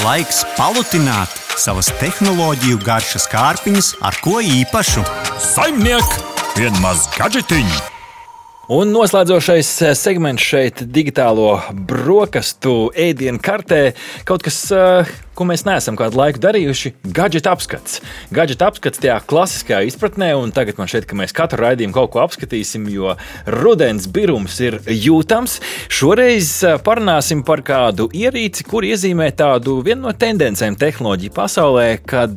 Laiks palutināt savas tehnoloģiju garšas kārpiņas ar ko īpašu. Saimniek, vienmaz gadžetiņu! Un noslēdzošais eh, segments šeit, digitālo brokastu ēdienu kartē, kaut kas uh, ko mēs neesam kādu laiku darījuši - gadgeta apskats. Gadgeta apskats tajā klasiskajā izpratnē, un tagad man šķiet, ka mēs katru raidījumu kaut ko apskatīsim, jo rudens birums ir jūtams. Šoreiz parunāsim par kādu ierīci, kur iezīmē tādu vienu no tendencēm tehnoloģiju pasaulē, kad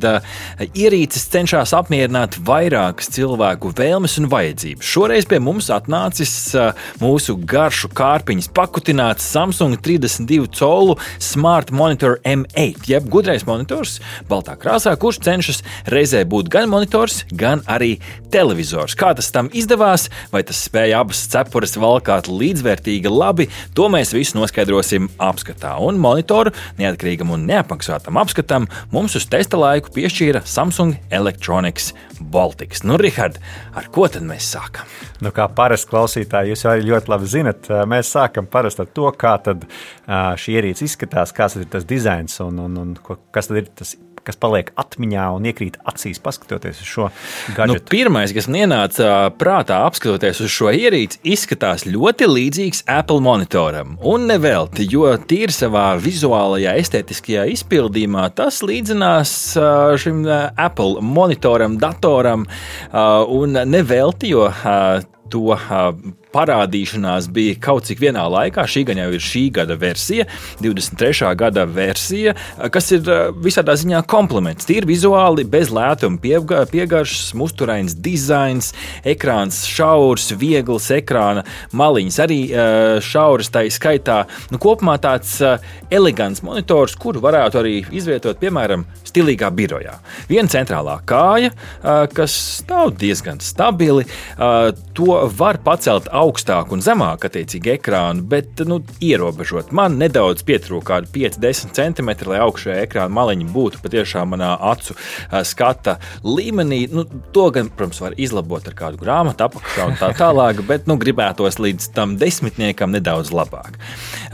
ierīces cenšas apmierināt vairākas cilvēku vēlmes un vajadzības. Šoreiz pie mums atnācis mūsu garšu kārpiņas pakutināts Samsung 32 colu Smart Monitor M8 jeb gudrais monitors, baltā krāsā, kurš cenšas reizē būt gan monitors, gan arī televizors. Kā tas tam izdevās, vai tas spēja abas cepures valkāt līdzvērtīgi labi, to mēs visu noskaidrosim apskatā. Un monitoru neatkarīgam un neapmaksātam apskatam mums uz testa laiku piešķīra Samsung Electronics Baltics. Nu, Rihard, ar ko tad mēs sākam? Nu, kā parasti klausītāji, jūs jau ļoti labi zinat, mēs sākam parasti ar to, kā šī ierīce izskatās, kāds ir tas dizains un, un, un kas ir tas kas paliek atmiņā un iekrīt acīs, paskatoties uz šo gadgetu? Nu, pirmais, kas man ienāca prātā, apskatoties uz šo ierīci, izskatās ļoti līdzīgs Apple monitoram. Un nevelti, jo tīri savā vizuālajā, estētiskajā izpildījumā tas līdzinās šim Apple monitoram, datoram, un nevelti, jo to parādīšanās bija kaut cik vienā laikā. Šī gan jau ir šī gada versija, 23. gada versija, kas ir visādā ziņā komplements. Tīri vizuāli, bez lētuma piegaršas, musturains dizains, ekrāns šaurs, viegls ekrāna maliņas, arī šauras tā skaitā. Nu, kopumā tāds elegants monitors, kuru varētu arī izvietot, piemēram, stilīgā birojā. Viena centrālā kāja, kas stāv diezgan stabili, to var pacelt augstu augstāku un zemāku attiecīgi ekrānu, bet nu, ierobežot. Man nedaudz pietrūka kādi 5-10 cm, lai augšējā ekrāna maliņa būtu patiešām manā acu skata līmenī. Nu, to gan, protams, var izlabot ar kādu grāmatu apakšā un tā tālāk, bet nu, gribētos līdz tam desmitniekam nedaudz labāk.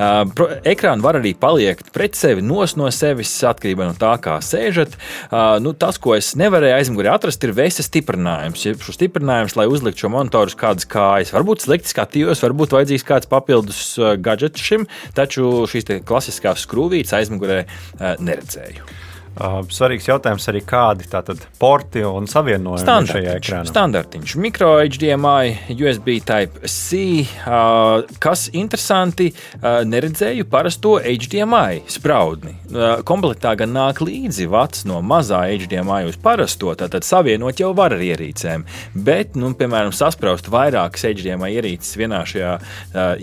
Uh, ekrānu var arī paliekt pret sevi, nos no sevis, atkarībā no tā, kā sēžat. Uh, nu, tas, ko es nevarēju aizmugurē atrast, ir vēsta stiprinājums. Ja šo stiprinājums, lai uzliktu šo monitoru uz kādas kājas, varbūt slikti skatījos, varbūt vajadzīgs kāds papildus uh, gadgets šim, taču šīs klasiskās skrūvītes aizmugurē uh, neredzēju. Uh, svarīgs jautājums arī, kādi ir porti un savienojumi šajā ekrānā. Standartiņš, mikro HDMI, USB Type-C. Uh, kas interesanti, uh, neredzēju parasto HDMI spraudni. Komplektā gan nāk līdzi vats no mazā HDMI uz parasto, tātad savienot jau var ar ierīcēm. Bet, nu, piemēram, saspraust vairākas HDMI ierīces vienā šajā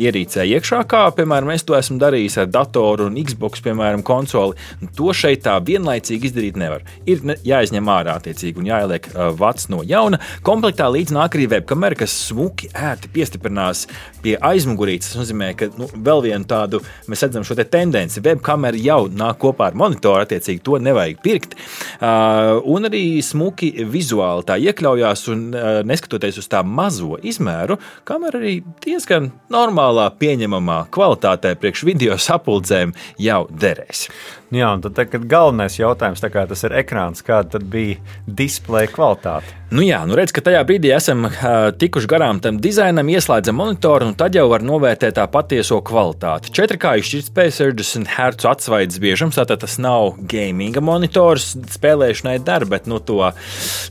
ierīcē iekšā, kā, piemēram, es to esmu darījis ar datoru un Xbox, piemēram, konsoli. To šeit tā vienlaicīgi vienlaicīgi izdarīt nevar. Ir jāizņem ārā attiecīgi un jāieliek uh, vats no jauna. Komplektā līdz nāk arī webkamera, kas smuki ērti piestiprinās pie aizmugurītes. Tas nozīmē, ka nu, vēl vienu tādu mēs redzam šo te tendenci. Webkamera jau nāk kopā ar monitoru, attiecīgi to nevajag pirkt. Uh, un arī smuki vizuāli tā iekļaujās un uh, neskatoties uz tā mazo izmēru, kamera arī diezgan normālā, pieņemamā kvalitātē priekš video sapulcēm jau derēs. Jā, un tad, kad galvenais jautājums, kā tas ir ekrāns, kāda bija displeja kvalitāte? Nu jā, nu redz, ka tajā brīdī esam uh, tikuši garām tam dizainam, ieslēdzam monitoru, un tad jau var novērtēt tā patieso kvalitāti. 4K izšķirtspēja 60 Hz atsvaidzes biežums, tātad tas nav gaminga monitors, spēlēšanai der, bet nu, to,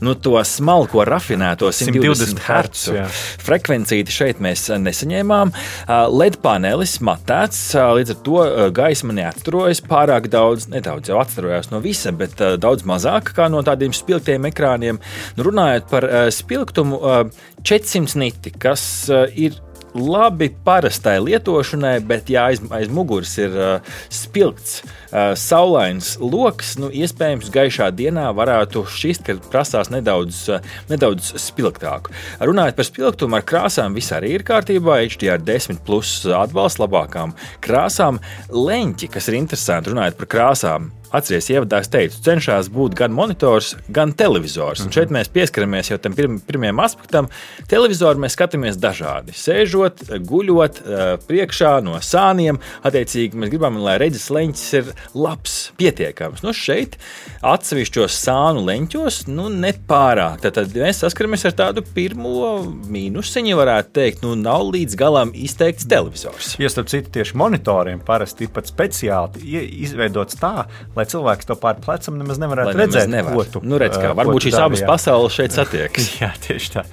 nu, to smalko rafinēto 120 Hz frekvencīti šeit mēs nesaņēmām. Uh, LED panelis matēts, uh, līdz ar to gaisma neatturojas pārāk daudz, nedaudz jau atturējās no visa, bet daudz mazāk kā no tādiem spilgtiem ekrāniem. Nu, runājot par uh, spilgtumu, uh, 400 niti, kas uh, ir labi parastai lietošanai, bet ja aiz, aiz muguras ir uh, spilgts, uh, saulains lokus, nu, iespējams, gaišā dienā varētu šķist, ka prasās nedaudz, uh, nedaudz spilgtāku. Runājot par spilgtumu, ar krāsām viss arī ir kārtībā. HDR10 plus atbalsts labākām krāsām. Leņķi, kas ir interesanti, runājot par krāsām, atceries, ievadā es teicu, cenšas būt gan monitors, gan televizors. Un šeit mēs pieskaramies jau tam pirm, pirmajam aspektam. Televizoru mēs skatāmies dažādi. Sēžot, guļot, priekšā no sāniem. Attiecīgi, mēs gribam, lai redzes leņķis ir labs, pietiekams. Nu, šeit atsevišķos sānu leņķos nu, nepārāk. Tad, tad mēs saskaramies ar tādu pirmo mīnusiņu, varētu teikt, nu, nav līdz galam izteikts televizors. Jo starp citu, tieši monitoriem parasti ir pat speciāli izveidots tā, lai cilvēks to pār plecam nemaz nevarētu lai redzēt. Nevar. Ko tu, nu, redz, kā, varbūt šīs abas pasaules šeit satiekas. jā, tieši tā.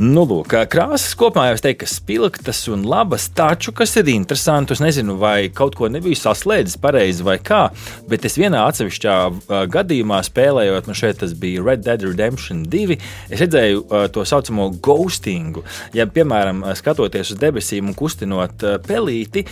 Nu, lūk, krāsas kopumā jau es teiktu, ka spilgtas un labas, taču, kas ir interesanti, es nezinu, vai kaut ko nebiju saslēdzis pareizi vai kā, bet es vienā atsevišķā gadījumā spēlējot, man šeit tas bija Red Dead Redemption 2, es redzēju to saucamo ghostingu. Ja, piemēram, skatoties uz debesīm un kustinot pelīti,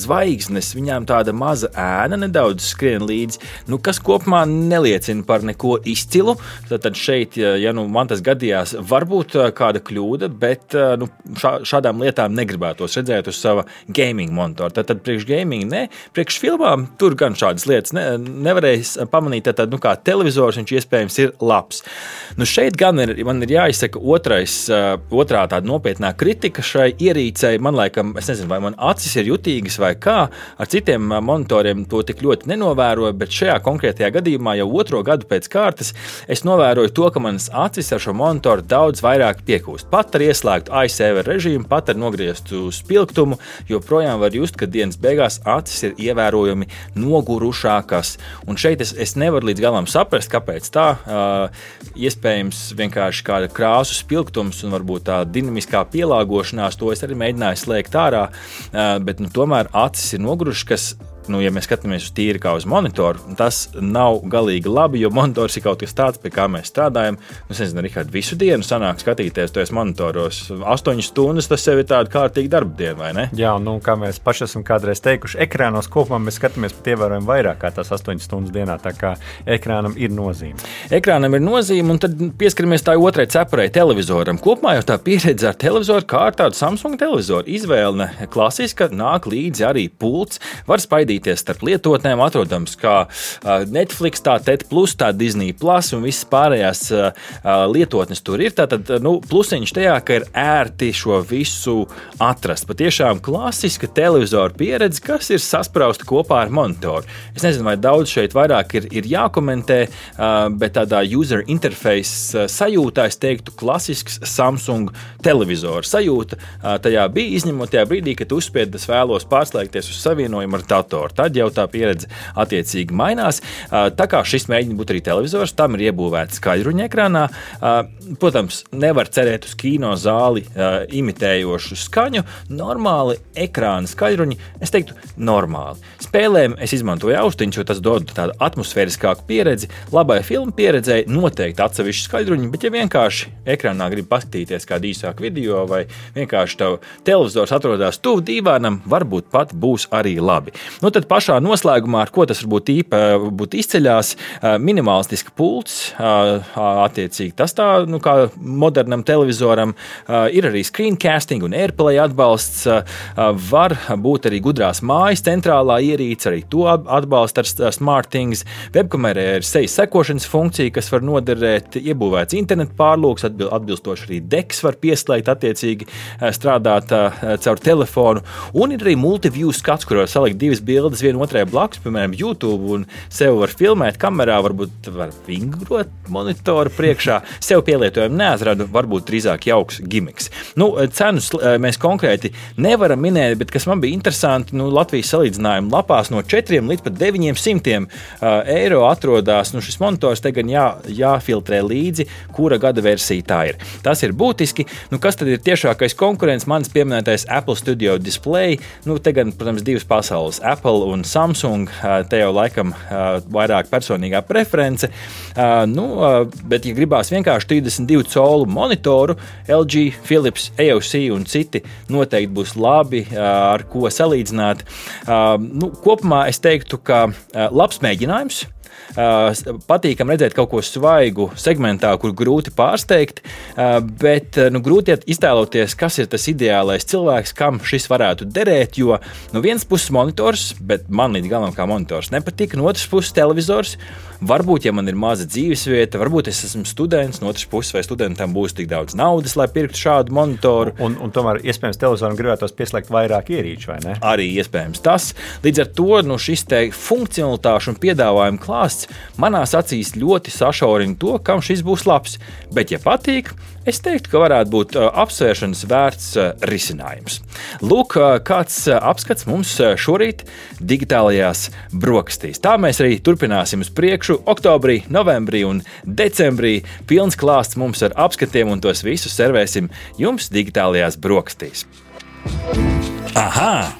zvaigznes, viņām tāda maza ēna nedaudz skrien līdzi, nu, kas kopumā neliecina par neko izcilu. Tad šeit, ja nu, man tas gadījās, varbūt kāda kļūda, bet nu, šā, šādām lietām negribētos redzēt uz sava gaming monitora. Tad, tad priekš gaming, ne, priekš filmām tur gan šādas lietas ne, nevarēja pamanīt. Tad, nu, kā televizors viņš iespējams ir labs. Nu, šeit gan ir, man ir jāizsaka otrais, otrā tāda nopietnā kritika šai ierīcei. Man liekas, es nezinu, vai man acis ir jutīgas vai kā. Ar citiem monitoriem to tik ļoti nenovēroju, bet šajā konkrētajā gadījumā jau otro gadu pēc kārtas es novēroju to, ka manas acis ar šo monitoru daudz vairāk piekūst. Pat ar ieslēgtu iSaver režīmu, pat ar nogrieztu spilgtumu, joprojām var just, ka dienas beigās acis ir ievērojami nogurušākas. Un šeit es, es nevaru līdz galam saprast, kāpēc tā. Uh, iespējams, vienkārši kāda krāsu spilgtums un varbūt tā dinamiskā pielāgošanās, to es arī mēģināju slēgt ārā. Uh, bet nu, tomēr acis ir nogurušas, kas nu, ja mēs skatāmies uz tīri kā uz monitoru, tas nav galīgi labi, jo monitors ir kaut kas tāds, pie kā mēs strādājam. Nu, es nezinu, Rihard, visu dienu sanāk skatīties tos monitoros. Astoņas stundas tas sev ir tāda kārtīga darba diena, vai ne? Jā, nu, kā mēs paši esam kādreiz teikuši, ekrānos kopumā mēs skatāmies pat ievērojami vairāk kā tās astoņas stundas dienā. Tā kā ekrānam ir nozīme. Ekrānam ir nozīme, un tad pieskaramies tā otrai cepurei televizoram. Kopumā jau tā pieredze ar televizoru, kā ar tādu Samsung televizoru, izvēle klasiska, nāk līdzi arī pults, var spaidīt dalīties starp lietotnēm. Atrodams, kā Netflix, tā TED, tā Disney, plus un visas pārējās lietotnes tur ir. Tātad nu, plusiņš tajā, ka ir ērti šo visu atrast. Patiešām klasiska televizora pieredze, kas ir sasprausta kopā ar monitoru. Es nezinu, vai daudz šeit vairāk ir, ir jākomentē, bet tādā user interface sajūtā es teiktu, klasisks Samsung televizora sajūta. Tajā bija izņemot tajā brīdī, kad uzspiedzi, es vēlos pārslēgties uz savienojumu ar datoru televizoru. Tad jau tā pieredze attiecīgi mainās. Tā kā šis mēģina būt arī televizors, tam ir iebūvēta skaļruņa ekrānā. Protams, nevar cerēt uz kino zāli imitējošu skaņu. Normāli ekrāna skaļruņi, es teiktu, normāli. Spēlēm es izmantoju austiņus, jo tas dod tādu atmosfēriskāku pieredzi. Labai filmu pieredzēji noteikti atsevišķi skaļruņi, bet ja vienkārši ekrānā grib paskatīties kādu īsāku video vai vienkārši tev televizors atrodas tuvu divānam, varbūt pat būs arī labi. Nu, tad pašā noslēgumā, ar ko tas varbūt īpaši izceļas, minimalistiska pults, attiecīgi tas tā, nu, kā modernam televizoram, ir arī screencasting un airplay atbalsts, var būt arī gudrās mājas centrālā ierīce, arī to atbalsta ar SmartThings. Webkamerā ir sejas sekošanas funkcija, kas var noderēt, iebūvēts internetu pārlūks, atbilstoši arī deks var pieslēgt, attiecīgi strādāt caur telefonu, un ir arī multiview skats, kur var salikt divas bildes bildes viena otrai blakus, piemēram, YouTube, un sev var filmēt kamerā, varbūt var vingrot monitoru priekšā. Sev pielietojumu neatradu, varbūt drīzāk jauks gimiks. Nu, cenus eh, mēs konkrēti nevaram minēt, bet kas man bija interesanti, nu, Latvijas salīdzinājuma lapās no 4 līdz pat 900 uh, eiro atrodas nu, šis monitors. Te gan jā, jāfiltrē līdzi, kura gada versija tā ir. Tas ir būtiski. Nu, kas tad ir tiešākais konkurents? Mans pieminētais Apple Studio Display. Nu, te gan, protams, divas pasaules. Apple Apple un Samsung. Te jau laikam vairāk personīgā preference. Nu, bet, ja gribās vienkārši 32 colu monitoru, LG, Philips, AOC un citi noteikti būs labi, ar ko salīdzināt. Nu, kopumā es teiktu, ka labs mēģinājums. Patīkami redzēt kaut ko svaigu segmentā, kur grūti pārsteigt, bet nu, grūti iztēloties, kas ir tas ideālais cilvēks, kam šis varētu derēt. Jo no vienas puses monitors, bet man līdz galam kā monitors nepatīk, no otras puses televizors. Varbūt, ja man ir maza dzīvesvieta, varbūt es esmu students, no otras puses, vai studentam būs tik daudz naudas, lai pirktu šādu monitoru. Un, un tomēr, iespējams, televizoram gribētos pieslēgt vairāk ierīču, vai ne? Arī iespējams tas. Līdz ar to nu, šis funkcionalitāšu un piedāvājumu klāsts manās acīs ļoti sašaurina to, kam šis būs labs. Bet, ja patīk, Es teiktu, ka varētu būt apsvēršanas vērts risinājums. Lūk, kāds apskats mums šorīt digitālajās brokastīs. Tā mēs arī turpināsim uz priekšu. Oktobrī, novembrī un decembrī pilns klāsts mums ar apskatiem, un tos visus servēsim jums digitālajās brokastīs. Aha!